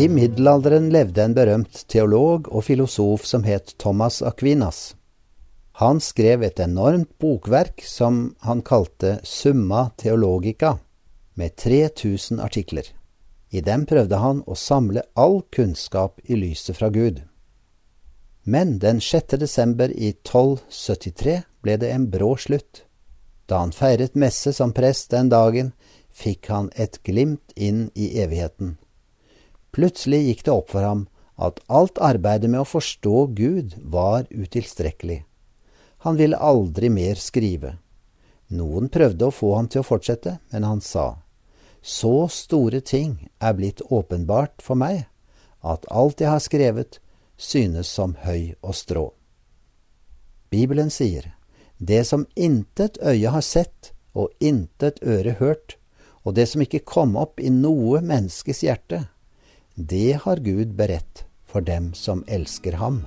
I middelalderen levde en berømt teolog og filosof som het Thomas Aquinas. Han skrev et enormt bokverk som han kalte Summa Theologica, med 3000 artikler. I dem prøvde han å samle all kunnskap i lyset fra Gud. Men den 6. desember i 1273 ble det en brå slutt. Da han feiret messe som prest den dagen, fikk han et glimt inn i evigheten. Plutselig gikk det opp for ham at alt arbeidet med å forstå Gud var utilstrekkelig. Han ville aldri mer skrive. Noen prøvde å få ham til å fortsette, men han sa, Så store ting er blitt åpenbart for meg, at alt jeg har skrevet, synes som høy og strå. Bibelen sier, Det som intet øye har sett og intet øre hørt, og det som ikke kom opp i noe menneskes hjerte, det har Gud beredt for dem som elsker ham.